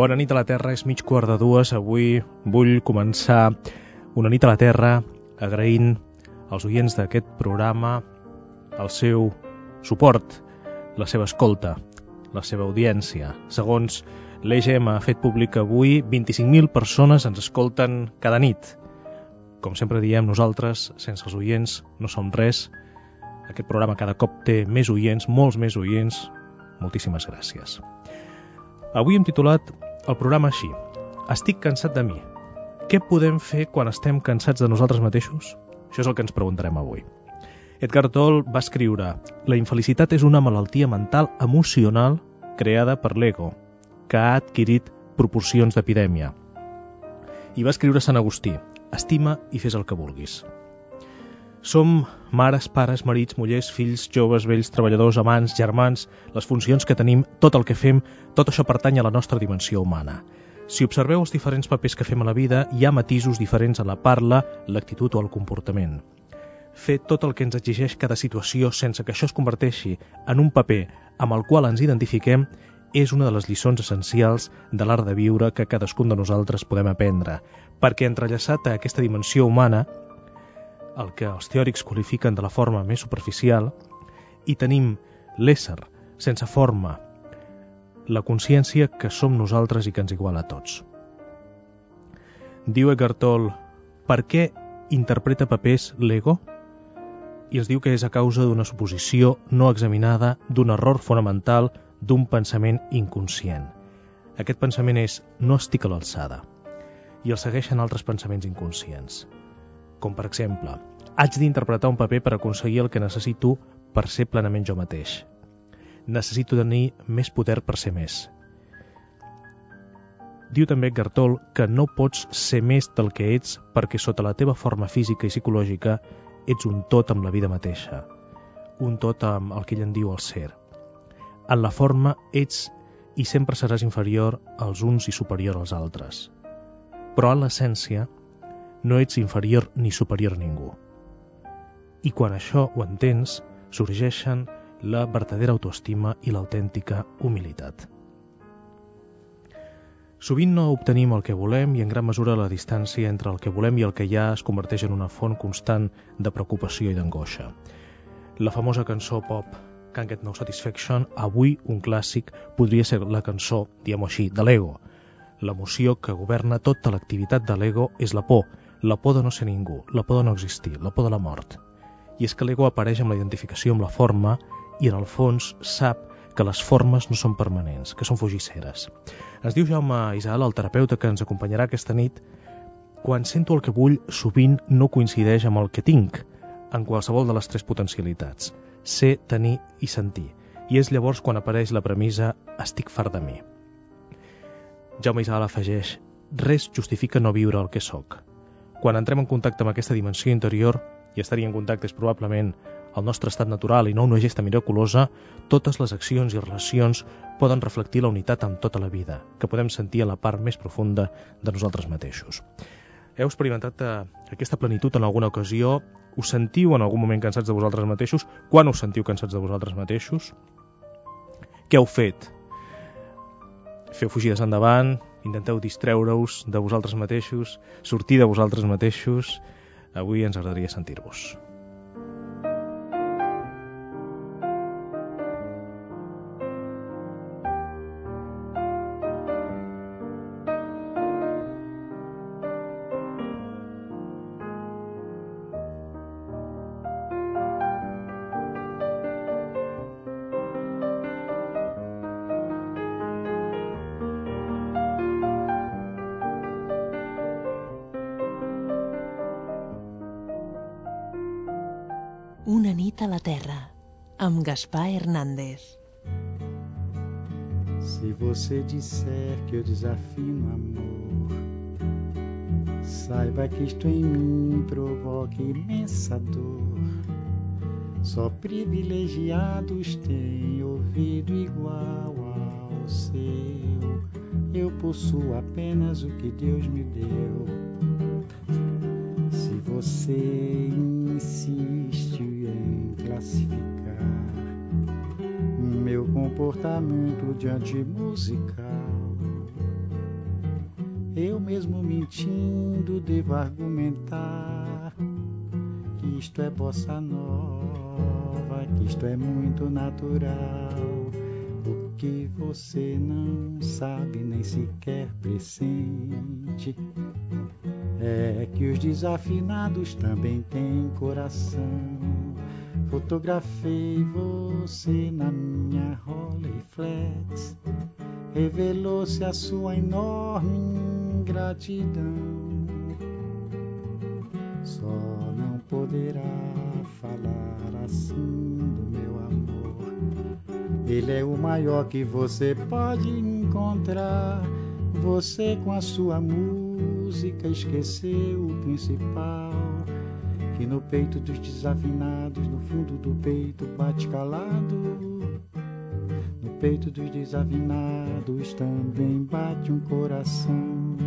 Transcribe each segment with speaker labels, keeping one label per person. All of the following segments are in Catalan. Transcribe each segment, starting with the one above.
Speaker 1: Bona nit a la Terra, és mig quart de dues. Avui vull començar una nit a la Terra agraint als oients d'aquest programa el seu suport, la seva escolta, la seva audiència. Segons l'EGM ha fet públic avui, 25.000 persones ens escolten cada nit. Com sempre diem, nosaltres, sense els oients, no som res. Aquest programa cada cop té més oients, molts més oients. Moltíssimes gràcies. Avui hem titulat el programa així. Estic cansat de mi. Què podem fer quan estem cansats de nosaltres mateixos? Això és el que ens preguntarem avui. Edgar Toll va escriure La infelicitat és una malaltia mental emocional creada per l'ego, que ha adquirit proporcions d'epidèmia. I va escriure Sant Agustí Estima i fes el que vulguis. Som mares, pares, marits, mullers, fills, joves, vells, treballadors, amants, germans, les funcions que tenim, tot el que fem, tot això pertany a la nostra dimensió humana. Si observeu els diferents papers que fem a la vida, hi ha matisos diferents en la parla, l'actitud o el comportament. Fer tot el que ens exigeix cada situació sense que això es converteixi en un paper amb el qual ens identifiquem és una de les lliçons essencials de l'art de viure que cadascun de nosaltres podem aprendre, perquè entrellaçat a aquesta dimensió humana el que els teòrics qualifiquen de la forma més superficial, i tenim l'ésser sense forma, la consciència que som nosaltres i que ens iguala a tots. Diu Eckhart Tolle, per què interpreta papers l'ego? I els diu que és a causa d'una suposició no examinada, d'un error fonamental, d'un pensament inconscient. Aquest pensament és no estic a l'alçada i el segueixen altres pensaments inconscients com per exemple, haig d'interpretar un paper per aconseguir el que necessito per ser plenament jo mateix. Necessito tenir més poder per ser més. Diu també Gartol que no pots ser més del que ets perquè sota la teva forma física i psicològica ets un tot amb la vida mateixa, un tot amb el que ell en diu el ser. En la forma ets i sempre seràs inferior als uns i superior als altres. Però en l'essència no ets inferior ni superior a ningú. I quan això ho entens, sorgeixen la verdadera autoestima i l'autèntica humilitat. Sovint no obtenim el que volem i en gran mesura la distància entre el que volem i el que hi ha es converteix en una font constant de preocupació i d'angoixa. La famosa cançó pop Can't Get No Satisfaction, avui un clàssic, podria ser la cançó, diguem-ho així, de l'ego. L'emoció que governa tota l'activitat de l'ego és la por, la por de no ser ningú, la por de no existir, la por de la mort. I és que l'ego apareix amb la identificació amb la forma i en el fons sap que les formes no són permanents, que són fugisseres. Ens diu Jaume Isal, el terapeuta que ens acompanyarà aquesta nit, quan sento el que vull, sovint no coincideix amb el que tinc, en qualsevol de les tres potencialitats, ser, tenir i sentir. I és llavors quan apareix la premissa estic fart de mi. Jaume Isal afegeix res justifica no viure el que sóc. Quan entrem en contacte amb aquesta dimensió interior, i estaria en contacte és probablement el nostre estat natural i no una gesta miraculosa, totes les accions i relacions poden reflectir la unitat amb tota la vida, que podem sentir a la part més profunda de nosaltres mateixos. Heu experimentat eh, aquesta plenitud en alguna ocasió? Us sentiu en algun moment cansats de vosaltres mateixos? Quan us sentiu cansats de vosaltres mateixos? Què heu fet? Feu fugides endavant? Intenteu distreure-us de vosaltres mateixos, sortir de vosaltres mateixos. Avui ens agradaria sentir-vos.
Speaker 2: Una nit a la Terra, amb Gaspar Hernández.
Speaker 3: Se você disser que eu desafio no amor, saiba que isto em mim provoca imensa dor. Só privilegiados têm ouvido igual ao seu. Eu possuo apenas o que Deus me deu. Se você insiste classificar meu comportamento diante musical, Eu mesmo mentindo devo argumentar que isto é bossa nova, que isto é muito natural. O que você não sabe nem sequer pressente é que os desafinados também têm coração. Fotografei você na minha Rolleiflex, revelou-se a sua enorme gratidão. Só não poderá falar assim do meu amor. Ele é o maior que você pode encontrar. Você com a sua música esqueceu o principal. Que no peito dos desafinados, no fundo do peito bate calado. No peito dos desafinados também bate um coração.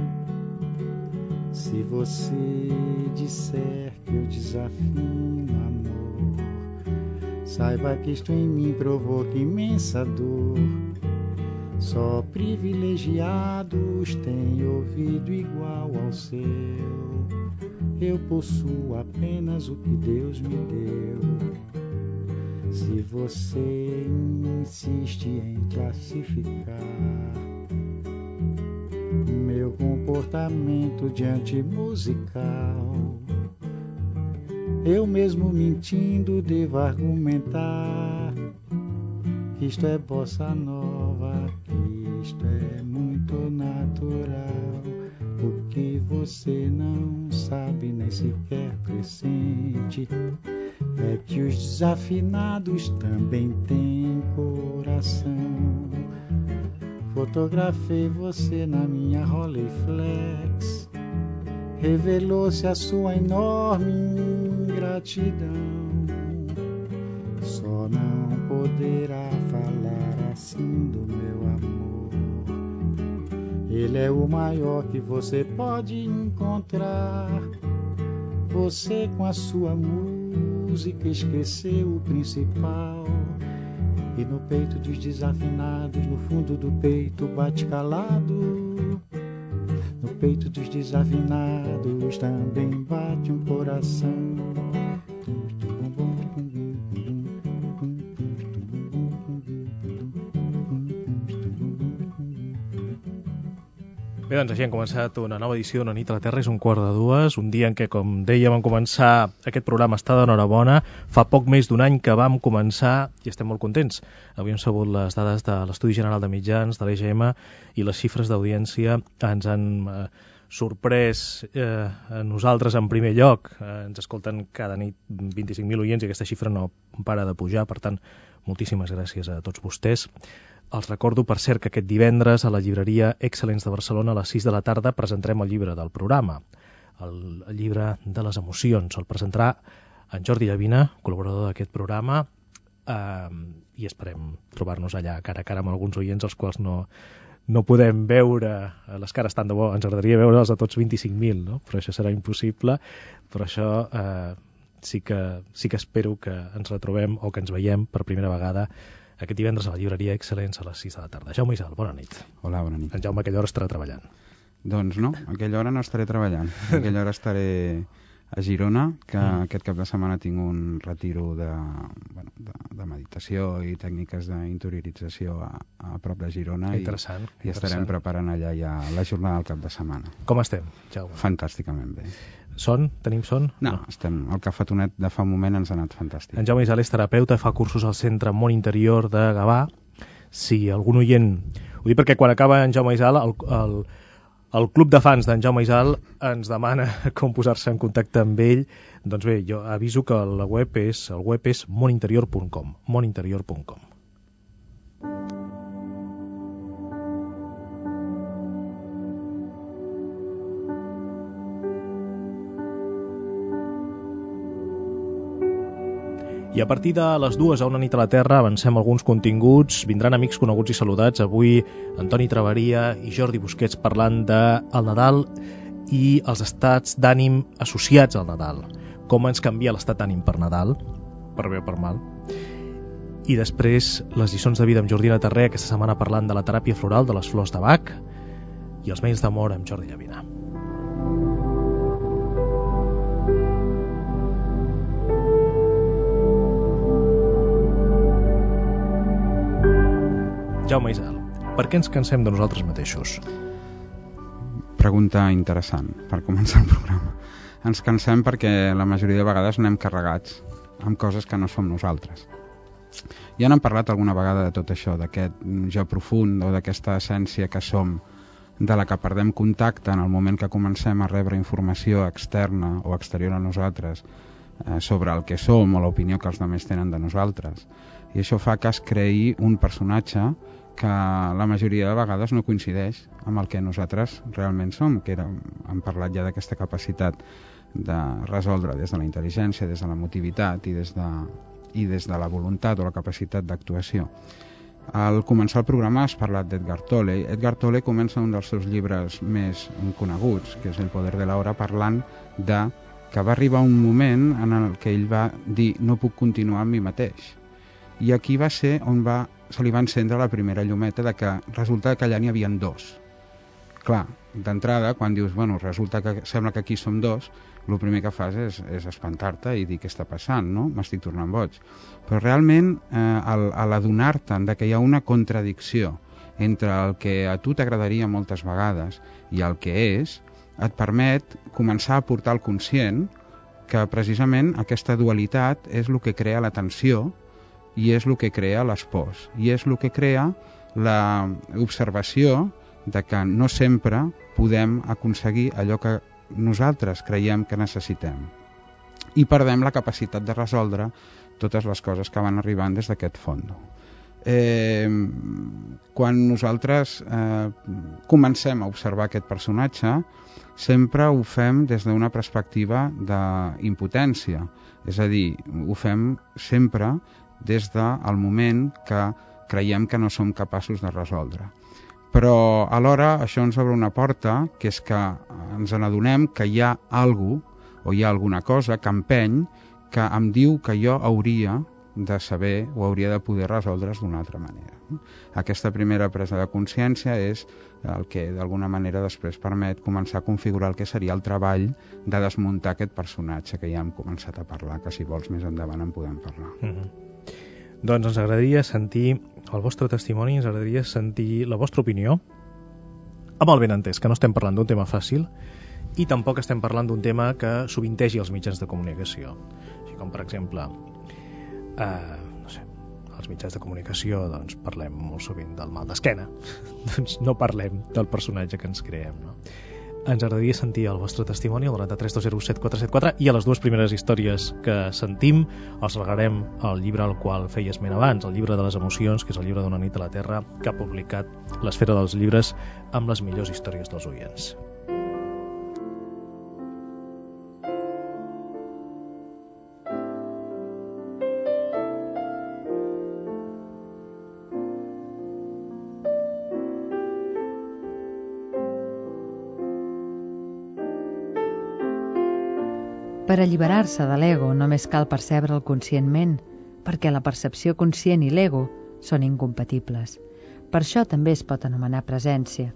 Speaker 3: Se você disser que eu desafino amor, saiba que isto em mim provoca imensa dor. Só privilegiados têm ouvido igual ao seu. Eu possuo apenas o que Deus me deu. Se você insiste em classificar meu comportamento diante musical. Eu mesmo mentindo devo argumentar que isto é bossa nova, que isto é muito natural. O que você não sabe nem sequer pressente é que os desafinados também têm coração. Fotografei você na minha Rolleiflex. Revelou-se a sua enorme ingratidão. Só não poderá falar assim do meu amor. Ele é o maior que você pode encontrar. Você com a sua música esqueceu o principal e no peito dos desafinados, no fundo do peito bate calado. No peito dos desafinados também bate um coração.
Speaker 1: Bé, doncs així hem començat una nova edició d'Una nit a la Terra, és un quart de dues, un dia en què, com dèiem, vam començar aquest programa està d'enhorabona, fa poc més d'un any que vam començar i estem molt contents. Avui hem sabut les dades de l'Estudi General de Mitjans, de l'EGM, i les xifres d'audiència ens han eh, sorprès eh, a nosaltres en primer lloc. Eh, ens escolten cada nit 25.000 oients i aquesta xifra no para de pujar, per tant, moltíssimes gràcies a tots vostès. Els recordo, per cert, que aquest divendres a la llibreria Excel·lents de Barcelona a les 6 de la tarda presentarem el llibre del programa, el, llibre de les emocions. El presentarà en Jordi Llavina, col·laborador d'aquest programa, eh, i esperem trobar-nos allà cara a cara amb alguns oients els quals no, no podem veure les cares tant de bo, ens agradaria veure'ls a tots 25.000, no? però això serà impossible, però això eh, sí, que, sí que espero que ens retrobem o que ens veiem per primera vegada aquest divendres a la llibreria Excel·lents a les 6 de la tarda. Jaume Isal, bona nit.
Speaker 4: Hola, bona nit.
Speaker 1: En Jaume a aquella hora estarà treballant.
Speaker 4: Doncs no, a aquella hora no estaré treballant. A aquella hora estaré a Girona, que mm. aquest cap de setmana tinc un retiro de, bueno, de, de meditació i tècniques d'interiorització a, a prop de Girona.
Speaker 1: Interessant.
Speaker 4: I, i estarem preparant allà ja la jornada del cap de setmana.
Speaker 1: Com estem, Jaume?
Speaker 4: Fantàsticament bé.
Speaker 1: Son? Tenim son?
Speaker 4: No, no, estem, el cafetonet de fa un moment ens ha anat fantàstic.
Speaker 1: En Jaume Isal és terapeuta, fa cursos al Centre Món Interior de Gavà. Si algun oient... Ho dic perquè quan acaba en Jaume Isal, el, el, el club de fans d'en Jaume Isal ens demana com posar-se en contacte amb ell. Doncs bé, jo aviso que la web és, el web és moninterior.com, moninterior.com. I a partir de les dues a una nit a la Terra avancem alguns continguts, vindran amics coneguts i saludats. Avui Antoni Travaria i Jordi Busquets parlant de el Nadal i els estats d'ànim associats al Nadal. Com ens canvia l'estat d'ànim per Nadal, per bé o per mal. I després les lliçons de vida amb Jordina Terré, aquesta setmana parlant de la teràpia floral de les flors de Bach. i els mails d'amor amb Jordi Llavina. Jaume Isal, per què ens cansem de nosaltres mateixos?
Speaker 4: Pregunta interessant per començar el programa. Ens cansem perquè la majoria de vegades anem carregats amb coses que no som nosaltres. Ja n'hem parlat alguna vegada de tot això, d'aquest jo profund o d'aquesta essència que som, de la que perdem contacte en el moment que comencem a rebre informació externa o exterior a nosaltres eh, sobre el que som o l'opinió que els altres tenen de nosaltres. I això fa que es creï un personatge que la majoria de vegades no coincideix amb el que nosaltres realment som, que era, hem parlat ja d'aquesta capacitat de resoldre des de la intel·ligència, des de la motivitat i des de, i des de la voluntat o la capacitat d'actuació. Al començar el programa has parlat d'Edgar Tolle. Edgar Tolle comença un dels seus llibres més coneguts, que és El poder de l'hora, parlant de que va arribar un moment en el que ell va dir no puc continuar amb mi mateix. I aquí va ser on va se li va encendre la primera llumeta de que resulta que allà n'hi havia dos. Clar, d'entrada, quan dius, bueno, resulta que sembla que aquí som dos, el primer que fas és, és espantar-te i dir què està passant, no? M'estic tornant boig. Però realment, eh, al, a l'adonar-te'n que hi ha una contradicció entre el que a tu t'agradaria moltes vegades i el que és, et permet començar a portar al conscient que precisament aquesta dualitat és el que crea la tensió i és el que crea les pors i és el que crea l'observació de que no sempre podem aconseguir allò que nosaltres creiem que necessitem. I perdem la capacitat de resoldre totes les coses que van arribant des d'aquest fondo. Eh, quan nosaltres eh, comencem a observar aquest personatge, sempre ho fem des d'una perspectiva d'impotència, és a dir, ho fem sempre des del moment que creiem que no som capaços de resoldre. Però alhora això ens obre una porta, que és que ens n'adonem que hi ha algú o hi ha alguna cosa que empeny que em diu que jo hauria de saber o hauria de poder resoldre's d'una altra manera. Aquesta primera presa de consciència és el que d'alguna manera després permet començar a configurar el que seria el treball de desmuntar aquest personatge que ja hem començat a parlar, que si vols més endavant en podem parlar.
Speaker 1: Mm -hmm. Doncs ens agradaria sentir el vostre testimoni, ens agradaria sentir la vostra opinió, amb el ben entès, que no estem parlant d'un tema fàcil i tampoc estem parlant d'un tema que sovintegi els mitjans de comunicació. Així com, per exemple, eh, als mitjans de comunicació doncs, parlem molt sovint del mal d'esquena, doncs no parlem del personatge que ens creem. No? ens agradaria sentir el vostre testimoni al 93 i a les dues primeres històries que sentim els regarem el llibre al qual feia esment abans, el llibre de les emocions, que és el llibre d'una nit a la Terra, que ha publicat l'Esfera dels Llibres amb les millors històries dels oients.
Speaker 5: Per alliberar-se de l'ego només cal percebre'l conscientment, perquè la percepció conscient i l'ego són incompatibles. Per això també es pot anomenar presència.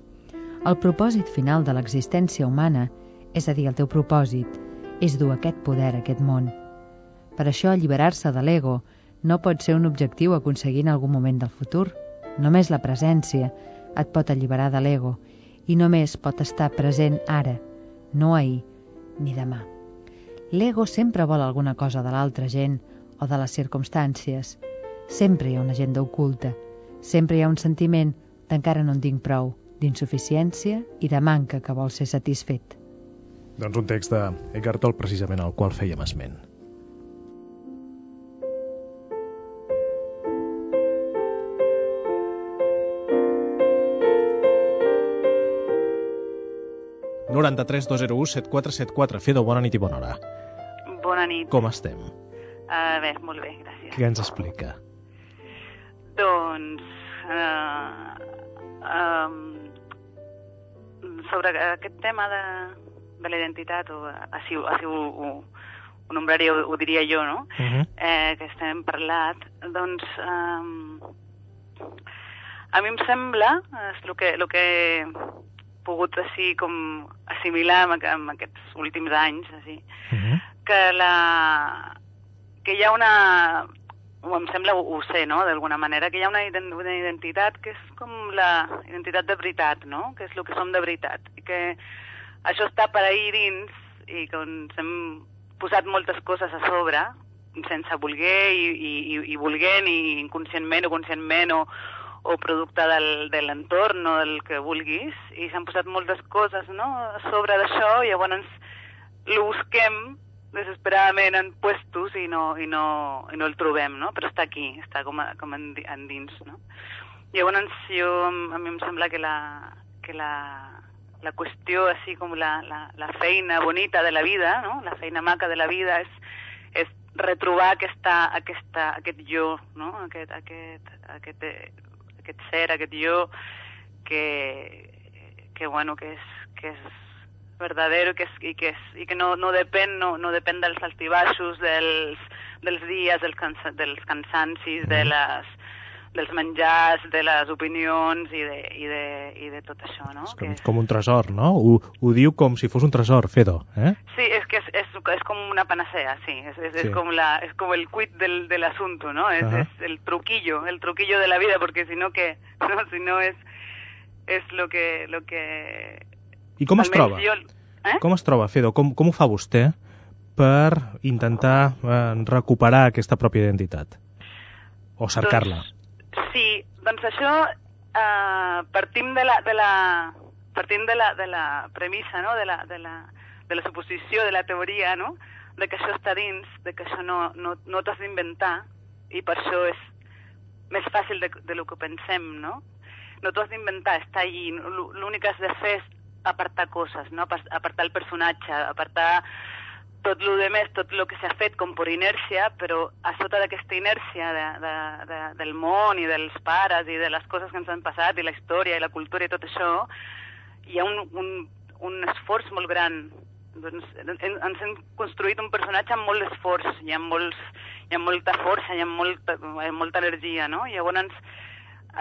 Speaker 5: El propòsit final de l'existència humana, és a dir, el teu propòsit, és dur aquest poder a aquest món. Per això alliberar-se de l'ego no pot ser un objectiu aconseguir en algun moment del futur. Només la presència et pot alliberar de l'ego i només pot estar present ara, no ahir ni demà. L'ego sempre vol alguna cosa de l'altra gent o de les circumstàncies. Sempre hi ha una agenda oculta. Sempre hi ha un sentiment d'encara no en tinc prou, d'insuficiència i de manca que vol ser satisfet.
Speaker 1: Doncs un text d'Eckhart Tolle precisament al qual fèiem esment. 93 201 7474. Fedo, bona nit i bona hora.
Speaker 6: Nit.
Speaker 1: Com estem?
Speaker 6: Uh, bé, molt bé, gràcies.
Speaker 1: Què ens explica?
Speaker 6: Doncs... Uh, um, sobre aquest tema de, de la identitat, o així, així ho, ho, ho nombraria, ho, ho diria jo, no? Uh -huh. eh, que estem parlat, doncs... Um, a mi em sembla, és el que, el que pogut així com assimilar en, en aquests últims anys, així,
Speaker 1: Uh -huh.
Speaker 6: Que la que hi ha una em sembla, ho, sé, no?, d'alguna manera, que hi ha una, una identitat que és com la identitat de veritat, no?, que és el que som de veritat, i que això està per ahir dins i que ens hem posat moltes coses a sobre, sense voler i, i, i, i volent i inconscientment o conscientment o, o producte del, de l'entorn o del que vulguis, i s'han posat moltes coses no? a sobre d'això i llavors lo busquem desesperadament en puestos i no, i no, i no el trobem, no? però està aquí, està com, a, com en, en dins. No? Llavors jo, a mi em sembla que la, que la, la qüestió, així com la, la, la feina bonita de la vida, no? la feina maca de la vida és, és retrobar aquesta, aquesta, aquest jo, no? aquest, aquest, aquest, aquest ser, aquest jo que, que, bueno, que és, que és verdadero que és, i que, és, i que no, no, depèn, no, no depèn dels altibaixos, dels, dels dies, dels, cansa, dels cansancis, de les, dels menjars, de les opinions i de, i de, i de tot això, no?
Speaker 1: És com, com un tresor, no? Ho, ho diu com si fos un tresor, Fedo, eh?
Speaker 6: Sí, és que és, és, és com una panacea, sí, és, és,
Speaker 1: Sí.
Speaker 6: és, com, la, és com el quid del, del asunto, ¿no? Es el truquillo, el truquillo de la vida, porque si no, que no, si no es, es lo que... Lo que
Speaker 1: I com es
Speaker 6: almenys
Speaker 1: troba?
Speaker 6: Jo, eh?
Speaker 1: Com es troba, Fedo? Com, com ho fa vostè per intentar eh, recuperar aquesta pròpia identitat? O cercar-la?
Speaker 6: Doncs, sí, doncs això eh, partim de la, de la, partim de la, de la premissa, no? de, la, de, la, de la suposició, de la teoria, no? de que això està dins, de que això no, no, no t'has d'inventar, i per això és més fàcil de, de lo que pensem, no? No t'ho has d'inventar, està allí. L'únic que has de fer és apartar coses, no? Apar- Apartar el personatge, apartar tot el de més, tot el que s'ha fet com per inèrcia, però a sota d'aquesta inèrcia de, de, de, del món i dels pares i de les coses que ens han passat i la història i la cultura i tot això, hi ha un, un, un esforç molt gran. Doncs, en- ens hem construït un personatge amb molt d'esforç, hi ha, molts, hi ha molta força, hi ha molta, ha molta energia, no? Llavors,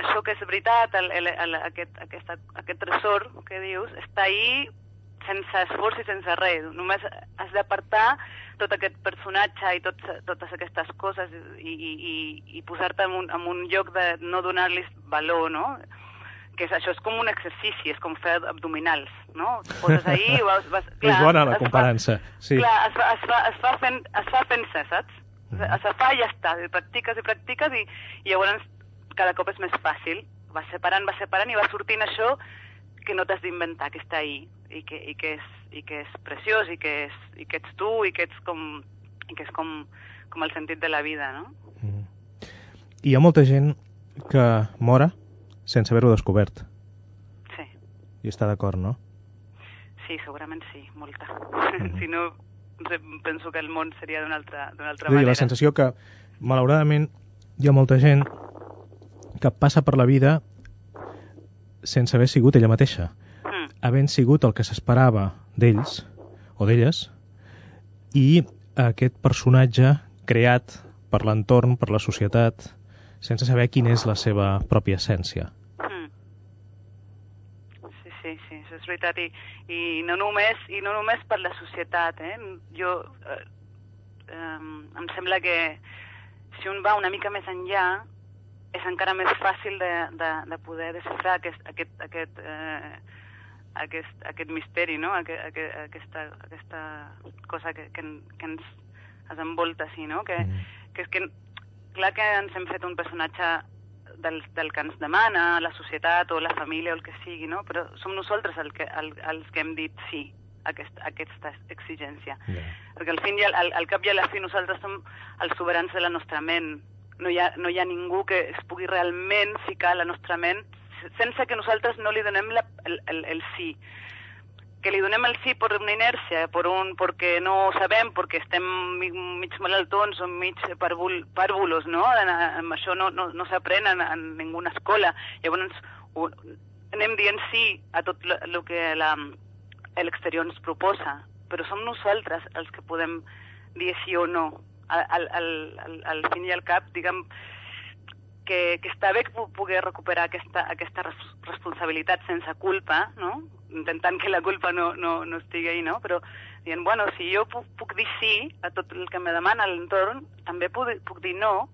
Speaker 6: això que és veritat, el, el, el, aquest, aquesta, aquest tresor que dius, està ahí sense esforç i sense res. Només has d'apartar tot aquest personatge i tot, totes aquestes coses i, i, i, i posar-te en, un, en un lloc de no donar-li valor, no? Que és, això és com un exercici, és com fer abdominals, no? Poses ahí i vas... vas
Speaker 1: és bona la
Speaker 6: es fa-
Speaker 1: comparança. Sí.
Speaker 6: Clar, es fa, es fa, es fa, fent, es fa fent-se, saps?
Speaker 1: Mhm.
Speaker 6: Es fa i ja està, i practiques i practiques i, i llavors cada cop és més fàcil. Vas separant, vas separant i va sortint això que no t'has d'inventar, que està ahí i que, i, que és, i que és preciós i que, és, i que ets tu i que ets com, i que és com, com el sentit de la vida, no?
Speaker 1: Mm. Hi ha molta gent que mora sense haver-ho descobert.
Speaker 6: Sí,
Speaker 1: I està d'acord, no?
Speaker 6: sí, segurament sí, molta.
Speaker 1: Mhm.
Speaker 6: si no, penso que el món seria d'una altra, altra manera.
Speaker 1: la sensació que, malauradament, hi ha molta gent que passa per la vida sense haver sigut ella mateixa,
Speaker 6: Mm.
Speaker 1: havent sigut el que s'esperava d'ells o d'elles i aquest personatge creat per l'entorn, per la societat, sense saber quina és la seva pròpia essència.
Speaker 6: Mm. Sí, sí, sí, això és veritat. I, i, no, només, I no només per la societat. Eh? Jo, eh, eh, em sembla que si un va una mica més enllà, és encara més fàcil de, de, de poder desxifrar aquest, aquest, aquest, eh, aquest, aquest misteri, no? Aquest, aquest, aquesta, aquesta cosa que, que, que ens, ens envolta, així, no? Que,
Speaker 1: Mm.
Speaker 6: que és que, clar que ens hem fet un personatge del, del que ens demana la societat o la família o el que sigui, no? Però som nosaltres el que, el, els que hem dit sí a, aquest, a aquesta exigència.
Speaker 1: Ja.
Speaker 6: Perquè al, fin i al, al, al cap i a la fi nosaltres som els soberans de la nostra ment. No hi, ha, no hi ha ningú que es pugui realment ficar a la nostra ment sense que nosaltres no li donem la, el, el, el sí. Que li donem el sí per una inèrcia, per un, perquè no ho sabem, perquè estem mi- mig malaltons o mig pàrvul, pàrvulos, no? En, en això no, no, no s'aprèn en, en ninguna escola. Llavors ho, anem dient sí a tot el que l'exterior ens proposa, però som nosaltres els que podem dir sí o no. Al, al, al, al, fin i al cap, diguem, que, que està bé poder recuperar aquesta, aquesta res- responsabilitat sense culpa, no? intentant que la culpa no, no, no estigui ahí, no? però dient, bueno, si jo puc, puc dir sí a tot el que me demana l'entorn, també puc, puc dir no,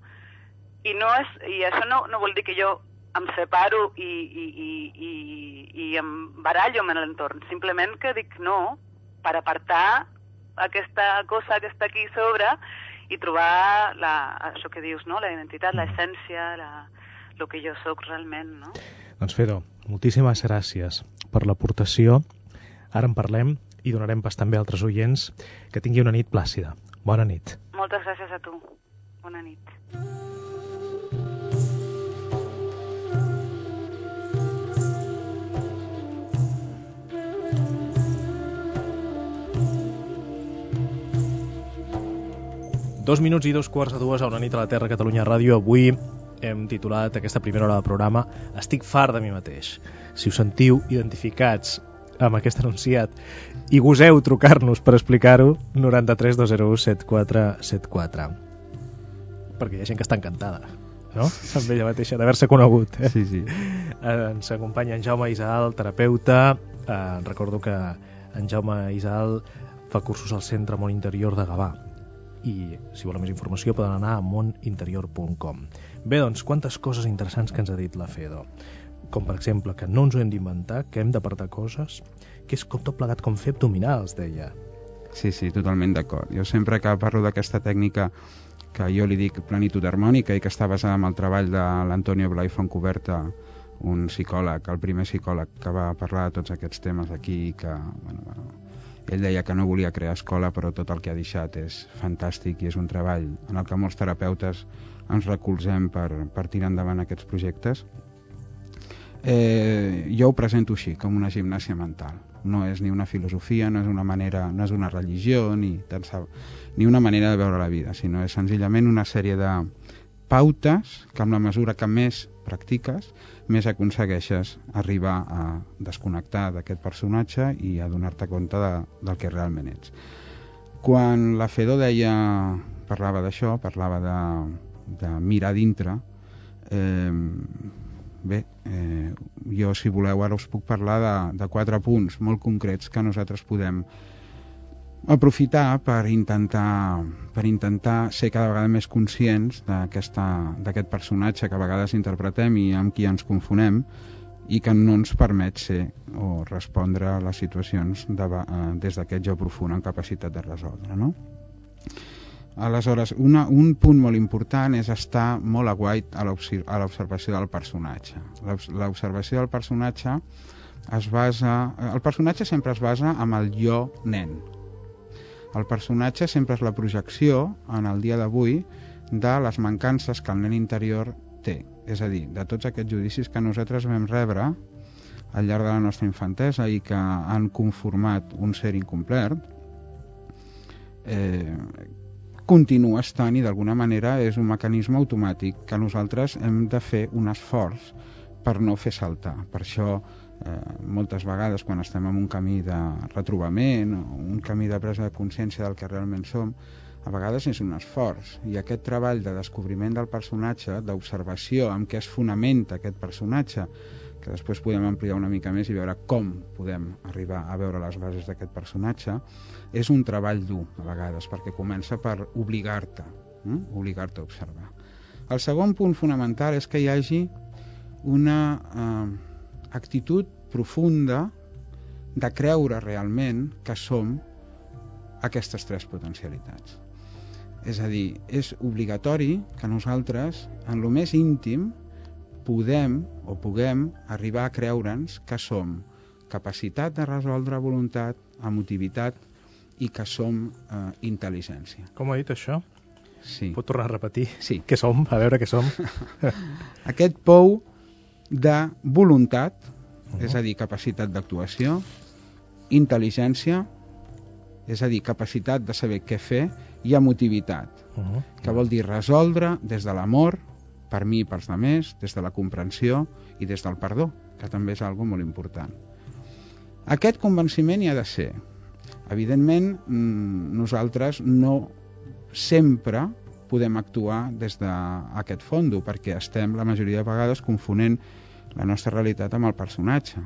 Speaker 6: i, no és, i això no, no vol dir que jo em separo i, i, i, i, i em barallo amb l'entorn, simplement que dic no per apartar aquesta cosa que està aquí sobre i trobar la, això que dius, no? la identitat, l'essència, la, el que jo sóc realment. No?
Speaker 1: Doncs Fero, moltíssimes gràcies per l'aportació. Ara en parlem i donarem pas també a altres oients que tingui una nit plàcida. Bona nit.
Speaker 6: Moltes gràcies a tu. Bona nit.
Speaker 1: Dos minuts i dos quarts de dues a una nit a la Terra Catalunya Ràdio. Avui hem titulat aquesta primera hora del programa Estic fart de mi mateix. Si us sentiu identificats amb aquest anunciat i goseu trucar-nos per explicar-ho, 93 201 7474. Perquè hi ha gent que està encantada, no? Amb ella mateixa, d'haver-se conegut. Eh?
Speaker 4: Sí, sí.
Speaker 1: Ens acompanya en Jaume Isaal, terapeuta. Eh, recordo que en Jaume Isaal fa cursos al Centre Món Interior de Gavà i si volen més informació poden anar a moninterior.com Bé, doncs, quantes coses interessants que ens ha dit la Fedo. Com per exemple que no ens ho hem d'inventar que hem d'apartar coses que és com tot plegat com fer abdominals, deia.
Speaker 4: Sí, sí, totalment d'acord. Jo sempre que parlo d'aquesta tècnica que jo li dic plenitud harmònica i que està basada en el treball de l'Antonio Blai Foncoberta, un psicòleg, el primer psicòleg que va parlar de tots aquests temes aquí i que, bueno, bueno, ell deia que no volia crear escola però tot el que ha deixat és fantàstic i és un treball en el que molts terapeutes ens recolzem per, per tirar endavant aquests projectes eh, jo ho presento així, com una gimnàsia mental. No és ni una filosofia, no és una manera, no és una religió, ni, tan sa- ni una manera de veure la vida, sinó és senzillament una sèrie de pautes que amb la mesura que més practiques, més aconsegueixes arribar a desconnectar d'aquest personatge i a donar-te compte de, del que realment ets. Quan la Fedor deia, parlava d'això, parlava de, de mirar dintre, eh, Bé, eh, jo, si voleu, ara us puc parlar de, de quatre punts molt concrets que nosaltres podem aprofitar per intentar, per intentar ser cada vegada més conscients d'aquest personatge que a vegades interpretem i amb qui ens confonem i que no ens permet ser o respondre a les situacions de, eh, des d'aquest jo profund en capacitat de resoldre, no? Aleshores, una, un punt molt important és estar molt aguait a l'observació del personatge. L'obs- L'observació del personatge es basa... El personatge sempre es basa amb el jo nen. El personatge sempre és la projecció, en el dia d'avui, de les mancances que el nen interior té. És a dir, de tots aquests judicis que nosaltres vam rebre al llarg de la nostra infantesa i que han conformat un ser incomplet, eh, continua estant i d'alguna manera és un mecanisme automàtic que nosaltres hem de fer un esforç per no fer saltar. Per això eh, moltes vegades quan estem en un camí de retrobament o un camí de presa de consciència del que realment som, a vegades és un esforç i aquest treball de descobriment del personatge, d'observació amb què es fonamenta aquest personatge, que després podem ampliar una mica més i veure com podem arribar a veure les bases d'aquest personatge, és un treball dur a vegades perquè comença per obligar-te, eh? obligar-te a observar. El segon punt fonamental és que hi hagi una eh, actitud profunda de creure realment que som aquestes tres potencialitats. És a dir, és obligatori que nosaltres, en lo més íntim, podem o puguem arribar a creure'ns que som capacitat de resoldre voluntat, emotivitat i que som eh, intel·ligència.
Speaker 1: Com ha dit això?
Speaker 4: Sí.
Speaker 1: Pot tornar a repetir?
Speaker 4: Sí.
Speaker 1: Què som? A veure què som.
Speaker 4: Aquest pou de voluntat, uh -huh. és a dir, capacitat d'actuació, intel·ligència, és a dir, capacitat de saber què fer, i emotivitat,
Speaker 1: Uh -huh.
Speaker 4: que vol dir resoldre des de l'amor, per mi i pels altres, des de la comprensió i des del perdó, que també és algo molt important. Aquest convenciment hi ha de ser. Evidentment, mm, nosaltres no sempre podem actuar des d'aquest fondo, perquè estem la majoria de vegades confonent la nostra realitat amb el personatge.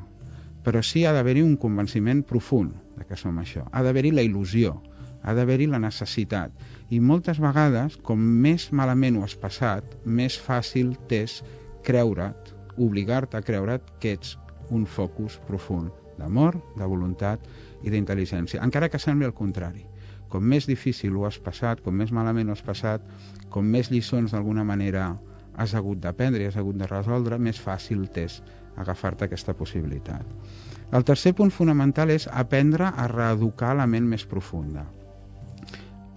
Speaker 4: Però sí ha d'haver-hi un convenciment profund de que som això. Ha d'haver-hi la il·lusió, ha d'haver-hi la necessitat. I moltes vegades, com més malament ho has passat, més fàcil t'és creure't, obligar-te a creure't que ets un focus profund d'amor, de voluntat i d'intel·ligència, encara que sembli el contrari. Com més difícil ho has passat, com més malament ho has passat, com més lliçons d'alguna manera has hagut d'aprendre i has hagut de resoldre, més fàcil t'és agafar-te aquesta possibilitat. El tercer punt fonamental és aprendre a reeducar la ment més profunda.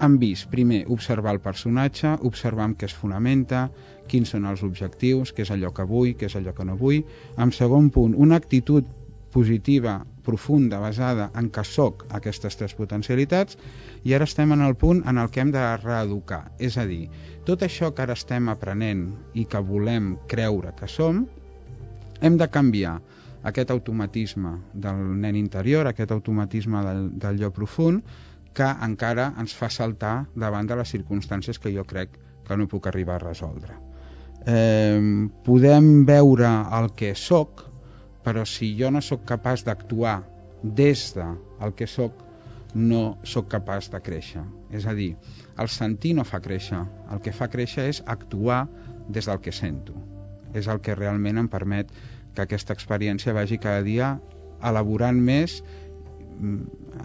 Speaker 4: Hem vist, primer, observar el personatge, observar amb què es fonamenta, quins són els objectius, què és allò que vull, què és allò que no vull. En segon punt, una actitud positiva, profunda, basada en que sóc aquestes tres potencialitats i ara estem en el punt en el que hem de reeducar. És a dir, tot això que ara estem aprenent i que volem creure que som, hem de canviar aquest automatisme del nen interior, aquest automatisme del, del jo profund, que encara ens fa saltar davant de les circumstàncies que jo crec que no puc arribar a resoldre. Eh, podem veure el que sóc, però si jo no sóc capaç d'actuar des de que sóc, no sóc capaç de créixer. És a dir, el sentir no fa créixer, el que fa créixer és actuar des del que sento. És el que realment em permet que aquesta experiència vagi cada dia elaborant més mm,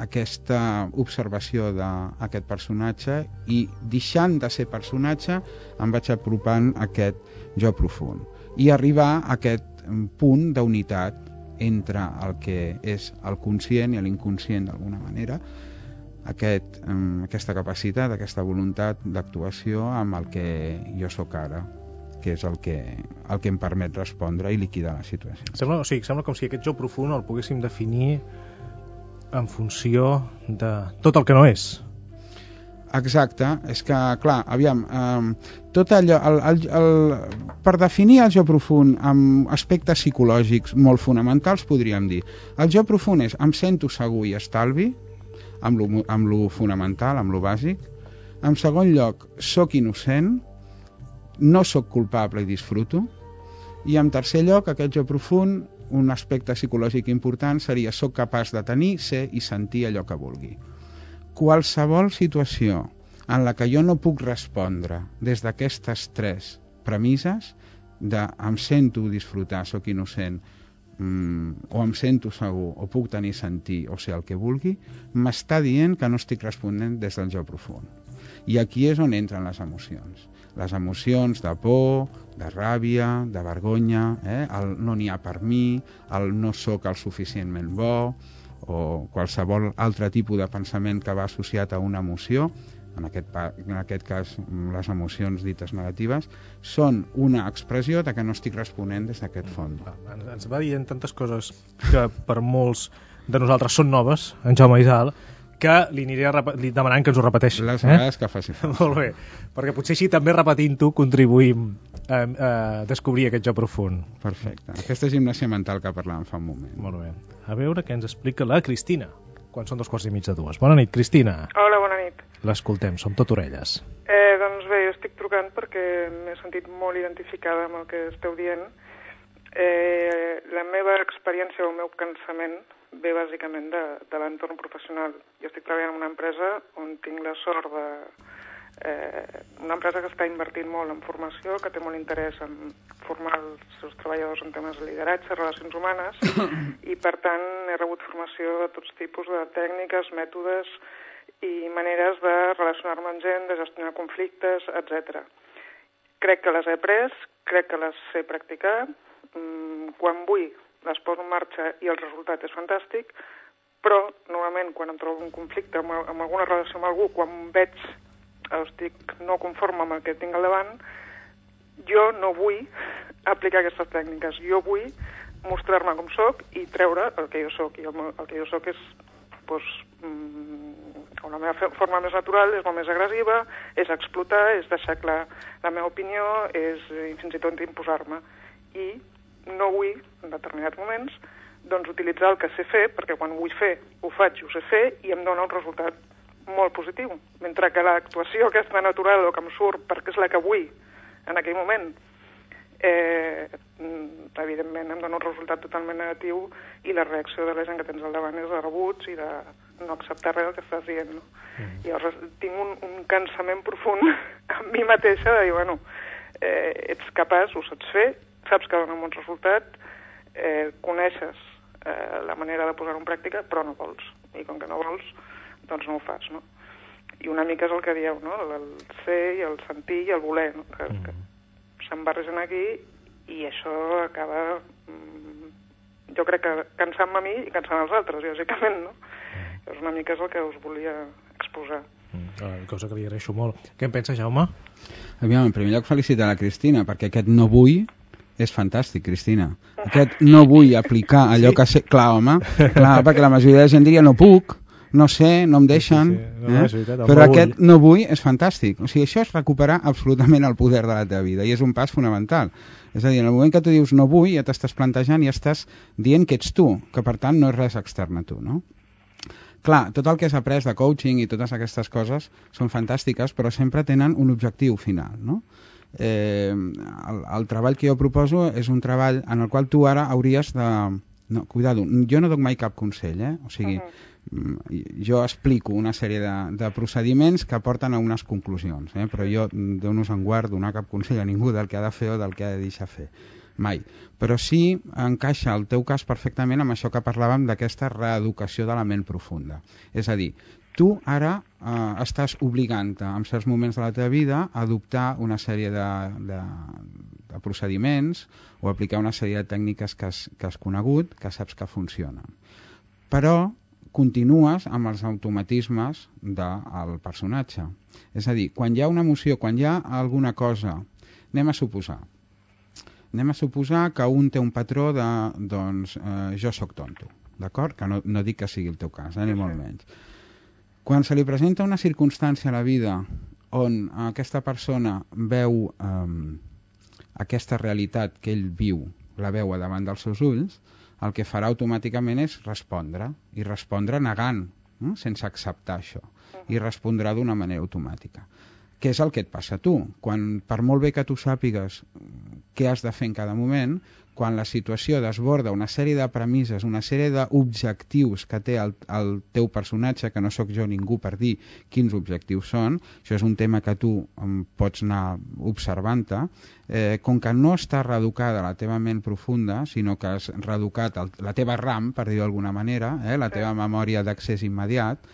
Speaker 4: aquesta observació d'aquest personatge i deixant de ser personatge em vaig apropant a aquest jo profund i arribar a aquest punt d'unitat entre el que és el conscient i l'inconscient d'alguna manera aquest, aquesta capacitat, aquesta voluntat d'actuació amb el que jo sóc ara que és el que, el que em permet respondre i liquidar la situació.
Speaker 1: Sembla, o sigui, sembla com si aquest jo profund el poguéssim definir en funció de tot el que no és.
Speaker 4: Exacte, és que, clar, aviam, eh, tot allò, el, el, el, per definir el jo profund amb aspectes psicològics molt fonamentals, podríem dir, el jo profund és em sento segur i estalvi, amb lo, amb lo fonamental, amb lo bàsic, en segon lloc, sóc innocent, no sóc culpable i disfruto, i en tercer lloc, aquest jo profund, un aspecte psicològic important seria sóc capaç de tenir, ser i sentir allò que vulgui qualsevol situació en la que jo no puc respondre des d'aquestes tres premisses de em sento disfrutar, sóc innocent, mm, o em sento segur, o puc tenir sentir, o ser el que vulgui, m'està dient que no estic responent des del jo profund. I aquí és on entren les emocions. Les emocions de por, de ràbia, de vergonya, eh? el no n'hi ha per mi, el no sóc el suficientment bo, o qualsevol altre tipus de pensament que va associat a una emoció, en aquest, en aquest cas les emocions dites negatives, són una expressió de que no estic responent des d'aquest fons.
Speaker 1: Ens, ens va dient tantes coses que per molts de nosaltres són noves, en Jaume Isal, que li aniré li demanant que ens ho repeteixi.
Speaker 4: Les eh? vegades eh? que faci
Speaker 1: falta. Molt bé, perquè potser així també repetint-ho contribuïm a, a descobrir aquest jo profund.
Speaker 4: Perfecte. Aquesta gimnàsia mental que parlàvem fa un moment.
Speaker 1: Molt bé. A veure què ens explica la Cristina, quan són dos quarts i mig de dues. Bona nit, Cristina.
Speaker 7: Hola, bona nit.
Speaker 1: L'escoltem, som tot orelles.
Speaker 7: Eh, doncs bé, jo estic trucant perquè m'he sentit molt identificada amb el que esteu dient. Eh, la meva experiència o el meu cansament ve bàsicament de, de l'entorn professional. Jo estic treballant en una empresa on tinc la sort de... Eh, una empresa que està invertint molt en formació, que té molt interès en formar els seus treballadors en temes de lideratge, relacions humanes, i per tant he rebut formació de tots tipus de tècniques, mètodes i maneres de relacionar-me amb gent, de gestionar conflictes, etc. Crec que les he après, crec que les sé practicar, mm, quan vull les poso en marxa i el resultat és fantàstic, però normalment quan em trobo un conflicte amb, amb alguna relació amb algú, quan veig estic no conforme amb el que tinc al davant, jo no vull aplicar aquestes tècniques. Jo vull mostrar-me com sóc i treure el que jo sóc. I el, el que jo sóc és doncs, mm, la meva forma més natural és molt més agressiva, és explotar, és deixar clar la meva opinió, és fins i tot imposar-me. I no vull, en determinats moments, doncs utilitzar el que sé fer, perquè quan ho vull fer, ho faig, ho sé fer, i em dona un resultat molt positiu, mentre que l'actuació aquesta natural o que em surt perquè és la que vull en aquell moment, eh, evidentment em dona un resultat totalment negatiu i la reacció de la gent que tens al davant és de rebuig i de no acceptar res del que estàs dient. No? Mm. Llavors tinc un, un cansament profund amb mi mateixa de dir, bueno, eh, ets capaç, ho saps fer, saps que dona un bon resultat, eh, coneixes eh, la manera de posar-ho en pràctica, però no vols. I com que no vols, doncs no ho fas, no? I una mica és el que dieu, no? El ser i el sentir i el voler, no? Que, mm. que se'n barregen aquí i això acaba, mm, jo crec que cansant-me a mi i cansant els altres, lògicament, no? Mm. És una mica és el que us volia exposar.
Speaker 1: Mm, cosa que li agraeixo molt. Què en pensa, Jaume?
Speaker 4: Aviam, en primer lloc felicitar la Cristina, perquè aquest no vull és fantàstic, Cristina. Aquest no vull aplicar allò sí. que sé... Clar, home, clar, perquè la majoria de gent diria no puc, no sé, no em deixen, sí, sí. No, eh? veritat, però aquest vull. no vull és fantàstic. O sigui, això és recuperar absolutament el poder de la teva vida i és un pas fonamental. És a dir, en el moment que tu dius no vull, ja t'estàs plantejant i ja estàs dient que ets tu, que per tant no és res extern a tu, no? Clar, tot el que has après de coaching i totes aquestes coses són fantàstiques, però sempre tenen un objectiu final, no? Eh, el, el treball que jo proposo és un treball en el qual tu ara hauries de... No, cuidado, jo no dono mai cap consell, eh? O sigui, uh -huh. jo explico una sèrie de, de procediments que porten a unes conclusions, eh? però jo dono en guard donar cap consell a ningú del que ha de fer o del que ha de deixar fer mai. Però sí encaixa el teu cas perfectament amb això que parlàvem d'aquesta reeducació de la ment profunda. És a dir, tu ara eh, estàs obligant-te en certs moments de la teva vida a adoptar una sèrie de, de, de procediments o aplicar una sèrie de tècniques que has, que has conegut, que saps que funcionen. Però continues amb els automatismes del personatge. És a dir, quan hi ha una emoció, quan hi ha alguna cosa, anem a suposar, anem a suposar que un té un patró de, doncs, eh, jo sóc tonto, d'acord? Que no, no dic que sigui el teu cas, eh, ni molt menys quan se li presenta una circumstància a la vida on aquesta persona veu eh, aquesta realitat que ell viu, la veu davant dels seus ulls, el que farà automàticament és respondre, i respondre negant, eh, sense acceptar això, i respondrà d'una manera automàtica. Què és el que et passa a tu? Quan, per molt bé que tu sàpigues què has de fer en cada moment, quan la situació desborda una sèrie de premisses, una sèrie d'objectius que té el, el teu personatge, que no sóc jo ningú per dir quins objectius són, això és un tema que tu pots anar observant-te, eh, com que no està reeducada la teva ment profunda, sinó que has reeducat el, la teva RAM, per dir-ho d'alguna manera, eh, la teva memòria d'accés immediat,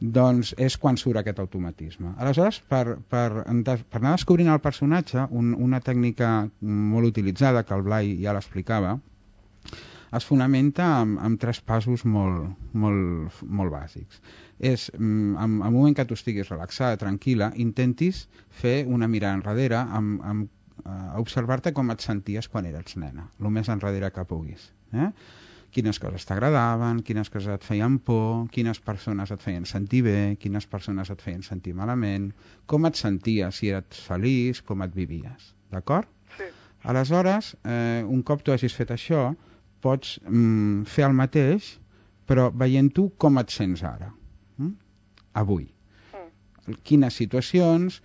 Speaker 4: doncs és quan surt aquest automatisme. Aleshores, per, per, per anar descobrint el personatge, un, una tècnica molt utilitzada, que el Blai ja l'explicava, es fonamenta amb, amb tres passos molt, molt, molt bàsics. És, en, en el moment que tu estiguis relaxada, tranquil·la, intentis fer una mirada enrere amb, amb uh, observar-te com et senties quan eres nena, el més enrere que puguis. Eh? Quines coses t'agradaven, quines coses et feien por, quines persones et feien sentir bé, quines persones et feien sentir malament, com et senties, si eres feliç, com et vivies. D'acord?
Speaker 7: Sí.
Speaker 4: Aleshores, eh, un cop tu hagis fet això, pots mm, fer el mateix, però veient tu com et sents ara, mm? avui. Mm. Quines situacions,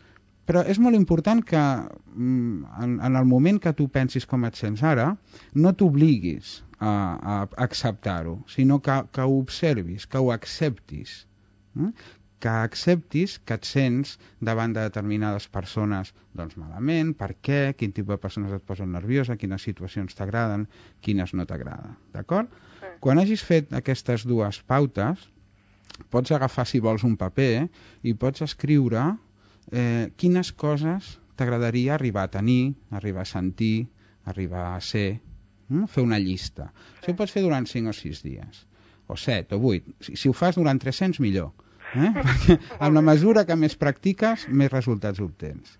Speaker 4: però és molt important que mm, en, en el moment que tu pensis com et sents ara, no t'obliguis a, a acceptar-ho, sinó que, que ho observis, que ho acceptis. Eh? que acceptis que et sents davant de determinades persones doncs malament, per què, quin tipus de persones et posen nerviosa, quines situacions t'agraden, quines no t'agraden, d'acord? Sí. Quan hagis fet aquestes dues pautes, pots agafar, si vols, un paper i pots escriure eh, quines coses t'agradaria arribar a tenir, arribar a sentir, arribar a ser, mm? fer una llista. Sí. Això ho pots fer durant 5 o 6 dies, o 7 o 8. Si, si ho fas durant 300, millor. Eh? Perquè amb la mesura que més practiques, més resultats obtens.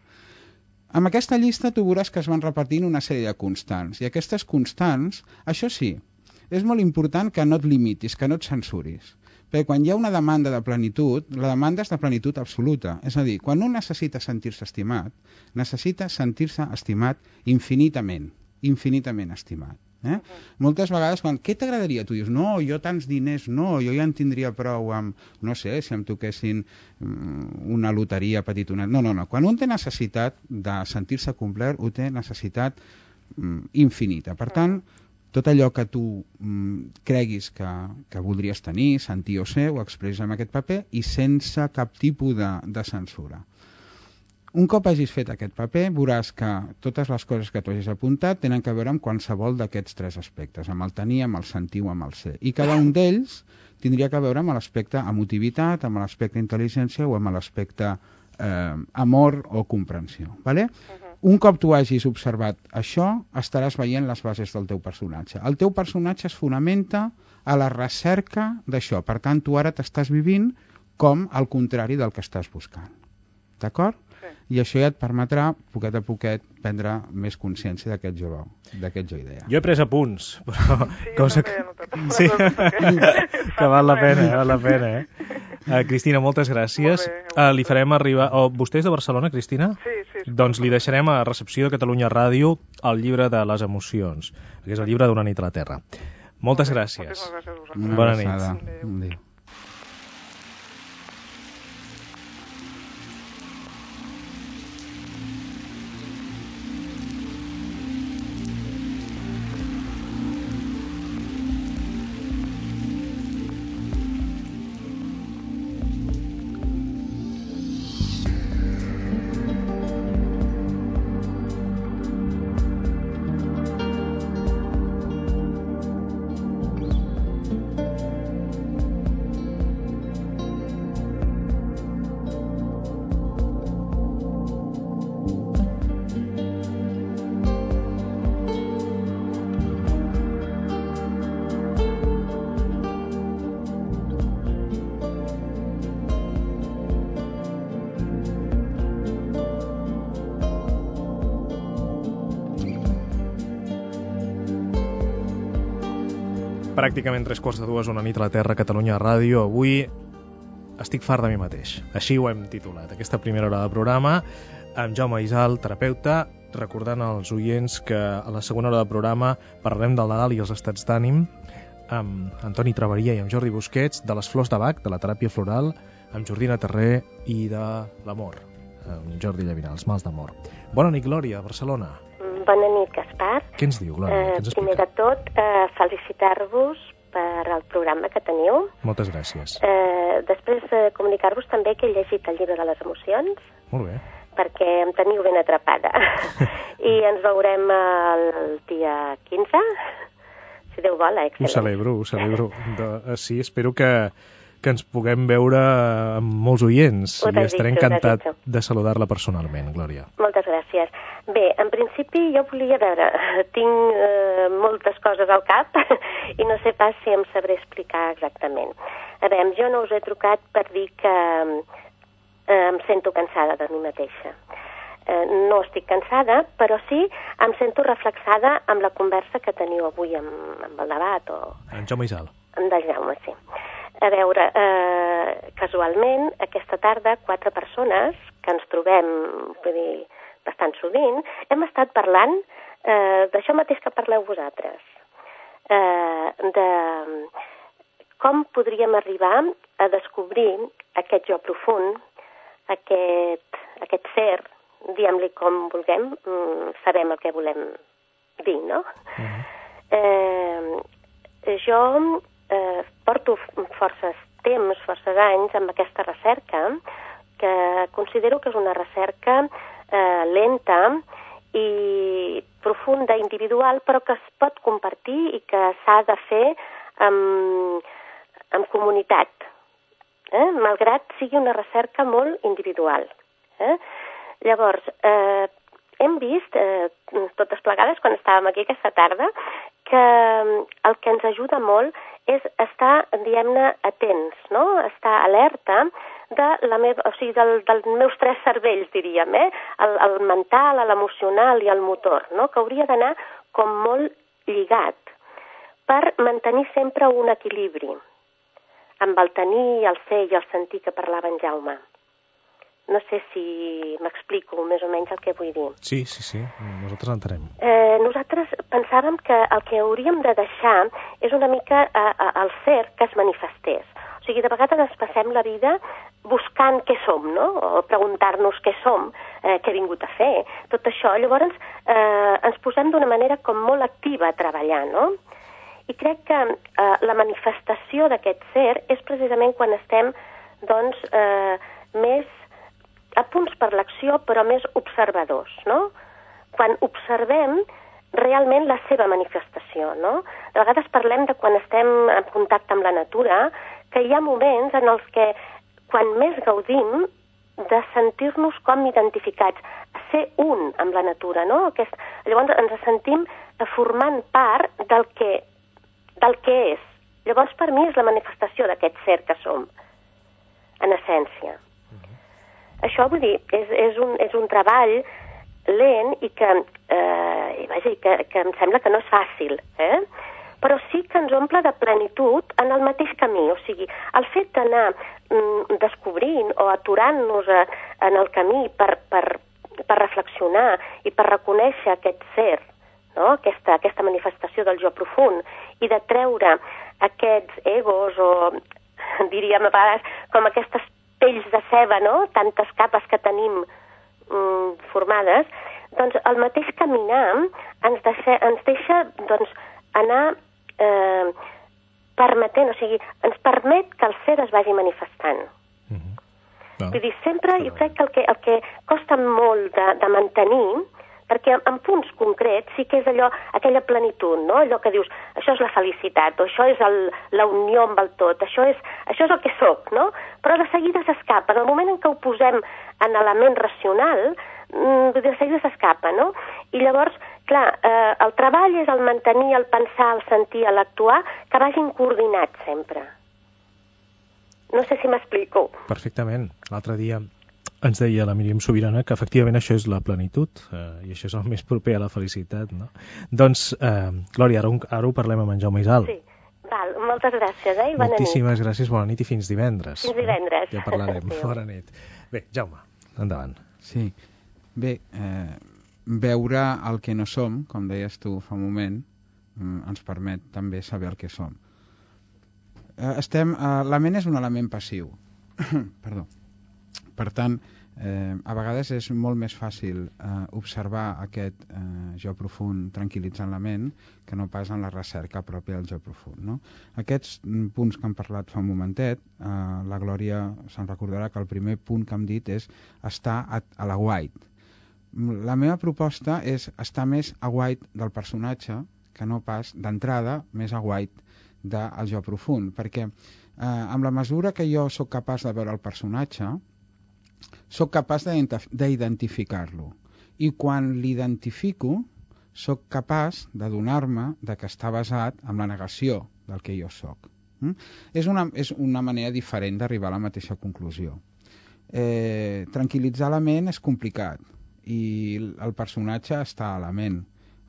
Speaker 4: Amb aquesta llista tu veuràs que es van repartint una sèrie de constants, i aquestes constants, això sí, és molt important que no et limitis, que no et censuris. Perquè quan hi ha una demanda de plenitud, la demanda és de plenitud absoluta. És a dir, quan un necessita sentir-se estimat, necessita sentir-se estimat infinitament infinitament estimat. Eh? Moltes vegades, quan, què t'agradaria? Tu dius, no, jo tants diners no, jo ja en tindria prou amb, no sé, si em toquessin mm, una loteria petitona. No, no, no. Quan un té necessitat de sentir-se complert, ho té necessitat mm, infinita. Per tant, tot allò que tu mm, creguis que, que voldries tenir, sentir o ser, ho expresses en aquest paper i sense cap tipus de, de censura. Un cop hagis fet aquest paper, veuràs que totes les coses que tu hagis apuntat tenen a veure amb qualsevol d'aquests tres aspectes, amb el tenir, amb el sentir o amb el ser. I cada un d'ells tindria que veure amb l'aspecte emotivitat, amb l'aspecte intel·ligència o amb l'aspecte eh, amor o comprensió. ¿vale? Uh -huh. Un cop tu hagis observat això, estaràs veient les bases del teu personatge. El teu personatge es fonamenta a la recerca d'això. Per tant, tu ara t'estàs vivint com al contrari del que estàs buscant. D'acord? I això ja et permetrà, poquet a poquet, prendre més consciència d'aquest jo, d'aquest jo idea.
Speaker 1: Jo he pres apunts, però...
Speaker 7: Sí,
Speaker 1: cosa
Speaker 7: que...
Speaker 1: Sí, que val la pena, val la pena, eh? Uh, Cristina, moltes gràcies.
Speaker 7: Molt bé,
Speaker 1: uh, li farem arribar... Oh, vostè és de Barcelona, Cristina?
Speaker 7: Sí, sí. sí.
Speaker 1: Doncs li deixarem a recepció de Catalunya Ràdio el llibre de les emocions, que és el llibre d'una nit a la Terra. Moltes gràcies.
Speaker 7: Moltíssimes gràcies a vosaltres.
Speaker 1: Bona nit.
Speaker 7: Adéu.
Speaker 4: Adéu.
Speaker 1: Pràcticament tres quarts de dues, una nit a la Terra, Catalunya Ràdio. Avui estic fart de mi mateix. Així ho hem titulat, aquesta primera hora de programa, amb Jaume Isal, terapeuta, recordant als oients que a la segona hora de programa parlarem del Nadal i els estats d'ànim amb Antoni Travaria i amb Jordi Busquets, de les flors de Bach, de la teràpia floral, amb Jordina Terré i de l'amor, amb Jordi Llavinar, els mals d'amor. Bona nit, Glòria, Barcelona.
Speaker 8: Bona nit, Gaspar.
Speaker 1: Què ens diu, Glòria?
Speaker 8: Eh,
Speaker 1: ens
Speaker 8: primer de tot, eh, felicitar-vos per el programa que teniu.
Speaker 1: Moltes gràcies.
Speaker 8: Eh, després, eh, comunicar-vos també que he llegit el llibre de les emocions,
Speaker 1: Molt bé.
Speaker 8: perquè em teniu ben atrapada. I ens veurem el dia 15, si Déu vol, eh?
Speaker 1: Ho
Speaker 8: excel·lent.
Speaker 1: celebro, ho celebro. De, eh, sí, espero que, que ens puguem veure amb molts oients
Speaker 8: Ho
Speaker 1: i estaré encantat de saludar-la personalment, Glòria.
Speaker 8: Moltes gràcies. Bé, en principi jo volia veure, tinc eh, moltes coses al cap i no sé pas si em sabré explicar exactament. A veure, jo no us he trucat per dir que eh, em sento cansada de mi mateixa. Eh, no estic cansada, però sí em sento reflexada amb la conversa que teniu avui amb, amb el debat o,
Speaker 1: En Jaume Isal.
Speaker 8: en del Jaume, sí. A veure, eh, casualment, aquesta tarda, quatre persones que ens trobem, vull dir, bastant sovint, hem estat parlant eh, d'això mateix que parleu vosaltres, eh, de com podríem arribar a descobrir aquest jo profund, aquest, aquest ser, diguem-li com vulguem, mm, sabem el que volem dir, no?
Speaker 1: Uh -huh.
Speaker 8: Eh, jo eh, porto forces temps, forces anys amb aquesta recerca, que considero que és una recerca eh, lenta i profunda, individual, però que es pot compartir i que s'ha de fer amb, amb comunitat, eh? malgrat sigui una recerca molt individual. Eh? Llavors, eh, hem vist, eh, totes plegades, quan estàvem aquí aquesta tarda, que el que ens ajuda molt és estar, diguem-ne, atents, no? estar alerta de la meva, o sigui, del, dels meus tres cervells, diríem, eh? el, el mental, l'emocional i el motor, no? que hauria d'anar com molt lligat per mantenir sempre un equilibri amb el tenir, el ser i el sentir que parlava en Jaume. No sé si m'explico més o menys el que vull dir.
Speaker 1: Sí, sí, sí, nosaltres entenem.
Speaker 8: Eh, nosaltres pensàvem que el que hauríem de deixar és una mica eh, eh, el ser que es manifestés. O sigui, de vegades ens passem la vida buscant què som, no? O preguntar-nos què som, eh, què he vingut a fer, tot això. Llavors eh, ens posem d'una manera com molt activa a treballar, no? I crec que eh, la manifestació d'aquest ser és precisament quan estem, doncs, eh, més a punts per l'acció, però més observadors, no? Quan observem realment la seva manifestació, no? De vegades parlem de quan estem en contacte amb la natura, que hi ha moments en els que quan més gaudim de sentir-nos com identificats, ser un amb la natura, no? Aquest, llavors ens sentim formant part del que, del que és. Llavors per mi és la manifestació d'aquest ser que som, en essència. Això vull dir, és, és, un, és un treball lent i que, eh, vaja, que, que em sembla que no és fàcil, eh? però sí que ens omple de plenitud en el mateix camí. O sigui, el fet d'anar mm, descobrint o aturant-nos eh, en el camí per, per, per reflexionar i per reconèixer aquest ser, no? aquesta, aquesta manifestació del jo profund, i de treure aquests egos o, diríem a vegades, com aquestes pells de ceba, no?, tantes capes que tenim mm, formades, doncs el mateix caminar ens deixa, ens deixa doncs, anar eh, permetent, o sigui, ens permet que el ser es vagi manifestant. Mm -hmm. no. Vull dir, sempre jo crec que el que, el que costa molt de, de mantenir perquè en, punts concrets sí que és allò, aquella plenitud, no? allò que dius, això és la felicitat, o això és el, la unió amb el tot, això és, això és el que sóc, no? Però de seguida s'escapa. En el moment en què ho posem en element racional, mm, de seguida s'escapa, no? I llavors, clar, eh, el treball és el mantenir, el pensar, el sentir, l'actuar, que vagin coordinats sempre. No sé si m'explico.
Speaker 1: Perfectament. L'altre dia ens deia la Míriam Sobirana que efectivament això és la plenitud eh, i això és el més proper a la felicitat, no? Doncs, eh, Glòria, ara, ara ho parlem amb en Jaume Isal.
Speaker 8: Sí, val, moltes gràcies, eh? bona
Speaker 1: Moltíssimes
Speaker 8: nit.
Speaker 1: gràcies, bona nit i fins divendres.
Speaker 8: Fins divendres.
Speaker 1: Ja parlarem, bona nit. Bé, Jaume, endavant.
Speaker 4: Sí, bé, eh, veure el que no som, com deies tu fa un moment, mm, ens permet també saber el que som. Eh, estem, eh, la ment és un element passiu. Perdó per tant, eh, a vegades és molt més fàcil eh, observar aquest eh, jo profund tranquil·litzant la ment que no pas en la recerca pròpia del jo profund. No? Aquests mm, punts que hem parlat fa un momentet, eh, la Glòria se'n recordarà que el primer punt que hem dit és estar a, a la white. La meva proposta és estar més a white del personatge que no pas d'entrada més a white del jo profund, perquè eh, amb la mesura que jo sóc capaç de veure el personatge, sóc capaç d'identificar-lo. I quan l'identifico, sóc capaç de donar-me de que està basat en la negació del que jo sóc. Mm? És, una, és una manera diferent d'arribar a la mateixa conclusió. Eh, tranquil·litzar la ment és complicat i el personatge està a la ment.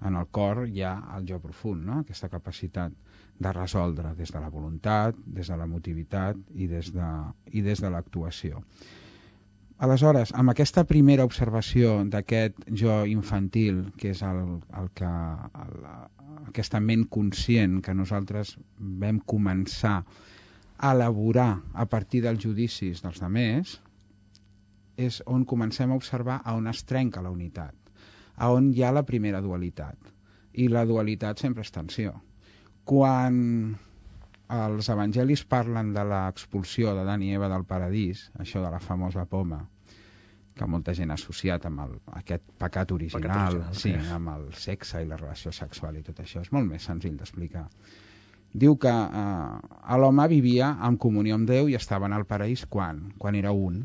Speaker 4: En el cor hi ha el jo profund, no? aquesta capacitat de resoldre des de la voluntat, des de l'emotivitat i des de l'actuació. Aleshores, amb aquesta primera observació d'aquest jo infantil, que és el, el que, el, aquesta ment conscient que nosaltres vam començar a elaborar a partir dels judicis dels altres, és on comencem a observar a on es trenca la unitat, a on hi ha la primera dualitat. I la dualitat sempre és tensió. Quan els evangelis parlen de l'expulsió de Dan i Eva del paradís, això de la famosa poma, que molta gent ha associat amb el, aquest pecat original, pecat original sí, amb el sexe i la relació sexual i tot això. És molt més senzill d'explicar. Diu que eh, l'home vivia en comunió amb Déu i estava en el paraís quan? Quan era un.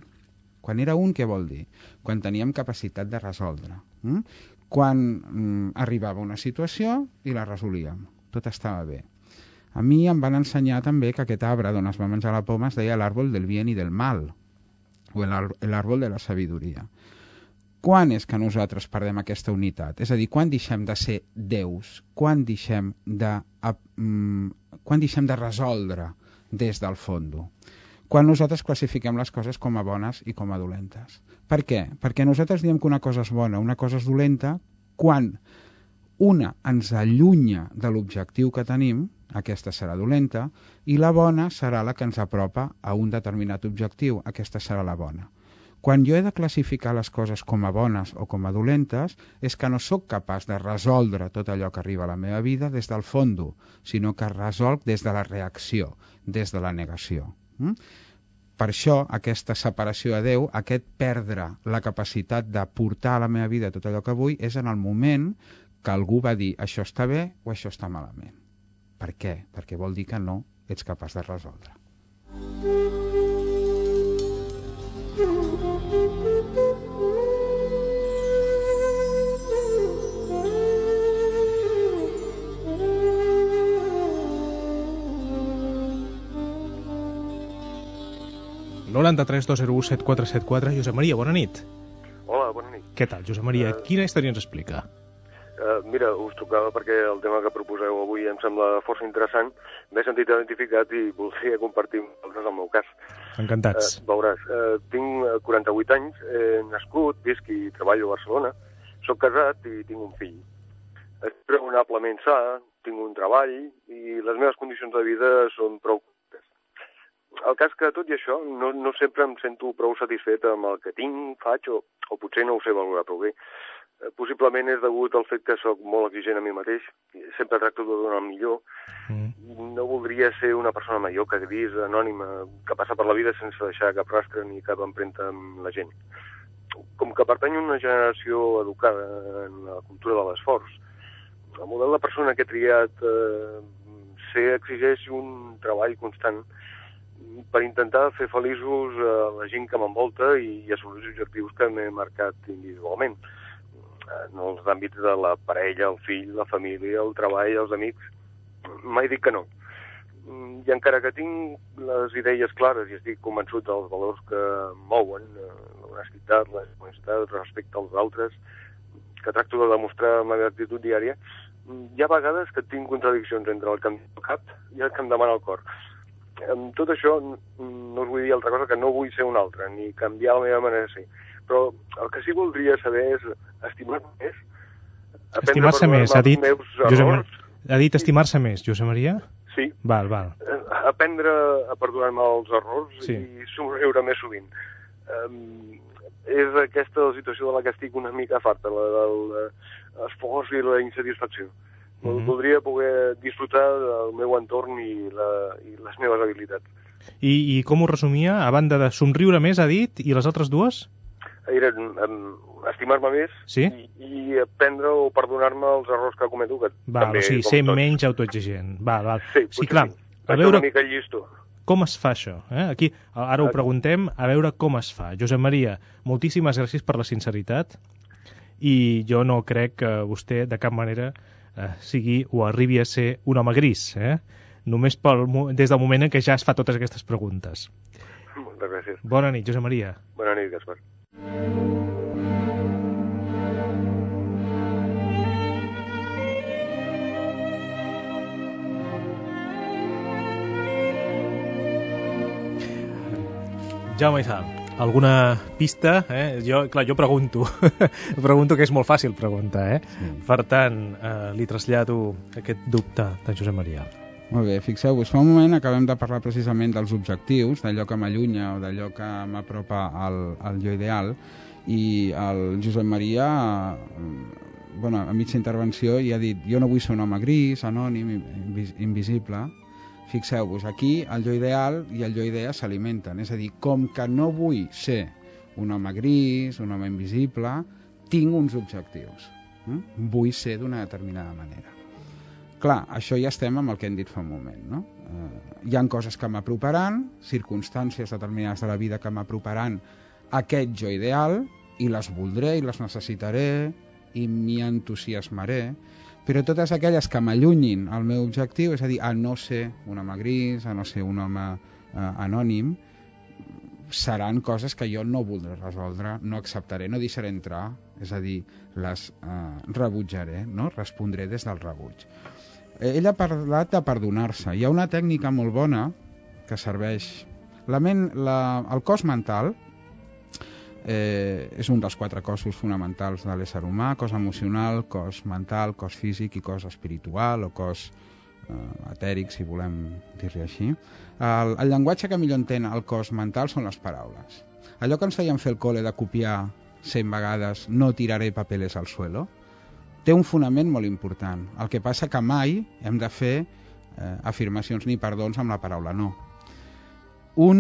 Speaker 4: Quan era un, què vol dir? Quan teníem capacitat de resoldre. Mm? Quan mm, arribava una situació i la resolíem. Tot estava bé. A mi em van ensenyar també que aquest arbre d'on es va menjar la poma es deia l'àrbol del bien i del mal, o l'àrbol de la sabidoria. Quan és que nosaltres perdem aquesta unitat? És a dir, quan deixem de ser déus? Quan deixem de, uh, quan deixem de resoldre des del fondo? quan nosaltres classifiquem les coses com a bones i com a dolentes. Per què? Perquè nosaltres diem que una cosa és bona, una cosa és dolenta, quan una ens allunya de l'objectiu que tenim, aquesta serà dolenta, i la bona serà la que ens apropa a un determinat objectiu, aquesta serà la bona. Quan jo he de classificar les coses com a bones o com a dolentes, és que no sóc capaç de resoldre tot allò que arriba a la meva vida des del fondo, sinó que resolc des de la reacció, des de la negació. Mm? Per això, aquesta separació a Déu, aquest perdre la capacitat de portar a la meva vida tot allò que vull, és en el moment que algú va dir això està bé o això està malament. Per què? Perquè vol dir que no ets capaç de resoldre.
Speaker 1: l'93-201-7474. Josep Maria, bona nit.
Speaker 9: Hola, bona nit.
Speaker 1: Què tal, Josep Maria?
Speaker 9: Eh,
Speaker 1: Quina història ens explica?
Speaker 9: Uh, mira, us trucava perquè el tema que proposeu avui em sembla força interessant. M'he sentit identificat i voldria compartir amb vosaltres el meu cas.
Speaker 1: Encantats.
Speaker 9: Uh, veuràs, uh, tinc eh, 48 anys, he nascut, visc i treballo a Barcelona, sóc casat i tinc un fill. Estic raonablement sa, tinc un treball i les meves condicions de vida són prou. El cas que, tot i això, no, no sempre em sento prou satisfet amb el que tinc, faig, o, o potser no ho sé valorar prou bé. Eh, Possiblement és degut al fet que sóc molt exigent a mi mateix, sempre tracto de donar el millor,
Speaker 1: Mm.
Speaker 9: no voldria ser una persona mediocre, gris, anònima, que passa per la vida sense deixar cap rastre ni cap empremta amb la gent. Com que pertany a una generació educada en la cultura de l'esforç, el model de persona que he triat eh, ser exigeix un treball constant per intentar fer feliços a la gent que m'envolta i, i assolir els objectius que m'he marcat individualment. En els àmbits de la parella, el fill, la família, el treball, els amics, mai dic que no. Mm, I encara que tinc les idees clares i estic convençut dels valors que mouen, eh, l'honestitat, la honestitat respecte als altres, que tracto de demostrar amb la actitud diària, mm, hi ha vegades que tinc contradiccions entre el que em diu el cap i el que em demana el cor. Amb tot això, n- no us vull dir altra cosa que no vull ser un altre, ni canviar la meva manera de ser. Però el que sí voldria saber és estimar-me més,
Speaker 1: Estimar-se més, ha dit, Josep Maria. Ha dit estimar-se més, Josep Maria?
Speaker 9: sí,
Speaker 1: Val, val.
Speaker 9: eh, aprendre a perdonar-me els errors
Speaker 1: Sí.
Speaker 9: i somriure més sovint. Um, és aquesta la situació de la que estic una mica farta, la del eh, esforç i la insatisfacció.
Speaker 1: Mhm.
Speaker 9: Voldria poder disfrutar del meu entorn i, la, i les meves habilitats.
Speaker 1: I, I com ho resumia? A banda de somriure més, ha dit, i les altres dues?
Speaker 9: Um, estimar-me més
Speaker 1: Sí?
Speaker 9: i, i aprendre o perdonar-me els errors que cometo, que
Speaker 1: Val,
Speaker 9: també,
Speaker 1: o sigui, ser
Speaker 9: tots.
Speaker 1: menys autoexigent. Val, val.
Speaker 9: Sí,
Speaker 1: sí clar,
Speaker 9: sí.
Speaker 1: a
Speaker 9: Vaig
Speaker 1: veure
Speaker 9: una mica llisto.
Speaker 1: com es fa això. Eh? Aquí, ara ho preguntem, a veure com es fa. Josep Maria, moltíssimes gràcies per la sinceritat i jo no crec que vostè de cap manera eh, sigui o arribi a ser un home gris, eh? només pel, des del moment en què ja es fa totes aquestes preguntes.
Speaker 9: Moltes gràcies.
Speaker 1: Bona nit, Josep Maria.
Speaker 9: Bona nit, Gaspar.
Speaker 1: Jaume Izà, alguna pista? Eh? Jo, clar, jo pregunto. pregunto que és molt fàcil preguntar, eh?
Speaker 4: Sí.
Speaker 1: Per tant, eh, li trasllado aquest dubte de Josep Maria.
Speaker 4: Molt bé, fixeu-vos, fa un moment acabem de parlar precisament dels objectius, d'allò que m'allunya o d'allò que m'apropa al, al jo ideal, i el Josep Maria, eh, bueno, a mitja intervenció, ja ha dit jo no vull ser un home gris, anònim, invis invisible. Fixeu-vos, aquí el jo ideal i el jo idea s'alimenten, és a dir, com que no vull ser un home gris, un home invisible, tinc uns objectius. Eh? Vull ser d'una determinada manera. Clar, això ja estem amb el que hem dit fa un moment, no? Eh, hi han coses que m'aproparan, circumstàncies determinades de la vida que m'aproparan a aquest jo ideal, i les voldré i les necessitaré i m'hi entusiasmaré, però totes aquelles que m'allunyin al meu objectiu, és a dir, a no ser un home gris, a no ser un home eh, anònim, seran coses que jo no voldré resoldre, no acceptaré, no deixaré entrar, és a dir, les eh, rebutjaré, no? respondré des del rebuig. Eh, ell ha parlat de perdonar-se. Hi ha una tècnica molt bona que serveix La ment, la, el cos mental eh, és un dels quatre cossos fonamentals de l'ésser humà, cos emocional, cos mental, cos físic i cos espiritual o cos eh, etèric, si volem dir-li així. El, el llenguatge que millor entén el cos mental són les paraules. Allò que ens feien fer el col·le de copiar 100 vegades no tiraré papeles al suelo, té un fonament molt important. El que passa que mai hem de fer eh, afirmacions ni perdons amb la paraula no. Un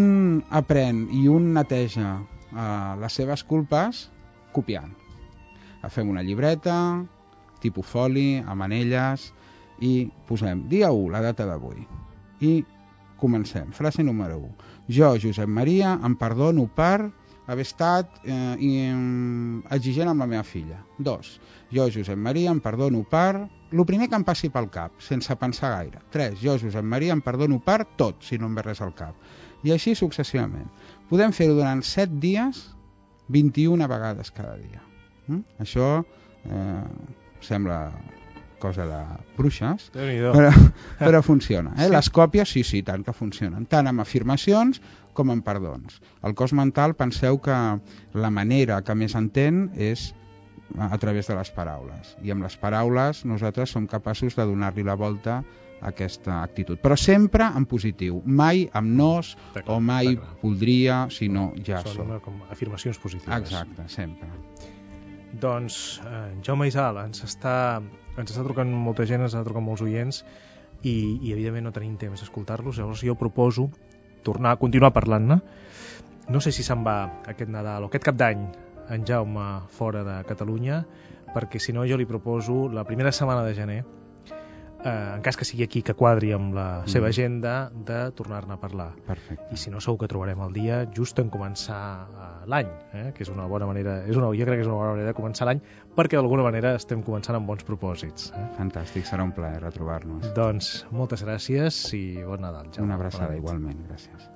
Speaker 4: aprèn i un neteja eh, les seves culpes copiant. Fem una llibreta, tipus foli, amb anelles, i posem dia 1, la data d'avui. I comencem. Frase número 1. Jo, Josep Maria, em perdono per haver estat eh, exigent amb la meva filla. 2. Jo, Josep Maria, em perdono per... El primer que em passi pel cap, sense pensar gaire. 3. Jo, Josep Maria, em perdono per tot, si no em ve res al cap. I així successivament. Podem fer-ho durant 7 dies, 21 vegades cada dia. Mm? Això eh, sembla cosa de bruixes, però, però funciona. Eh? Sí. Les còpies, sí, sí, tant que funcionen. Tant amb afirmacions com amb perdons. El cos mental, penseu que la manera que més entén és a través de les paraules. I amb les paraules nosaltres som capaços de donar-li la volta a aquesta actitud. Però sempre en positiu. Mai amb nos o mai voldria, sinó ja
Speaker 1: Són
Speaker 4: som.
Speaker 1: com afirmacions positives.
Speaker 4: Exacte, sempre.
Speaker 1: Doncs eh, Jaume Isal ens està, ens està trucant molta gent, ens està trucant molts oients i, i evidentment no tenim temps d'escoltar-los, llavors jo proposo tornar a continuar parlant-ne. No sé si se'n va aquest Nadal o aquest cap d'any en Jaume fora de Catalunya, perquè si no jo li proposo la primera setmana de gener eh, en cas que sigui aquí que quadri amb la mm. seva agenda, de tornar-ne a parlar.
Speaker 4: Perfecte.
Speaker 1: I si no, segur que trobarem el dia just en començar eh, l'any, eh, que és una bona manera, és una, jo crec que és una bona manera de començar l'any, perquè d'alguna manera estem començant amb bons propòsits. Eh?
Speaker 4: Fantàstic, serà un plaer retrobar-nos.
Speaker 1: Doncs moltes gràcies i bon Nadal. Jaume.
Speaker 4: Una abraçada igualment, gràcies.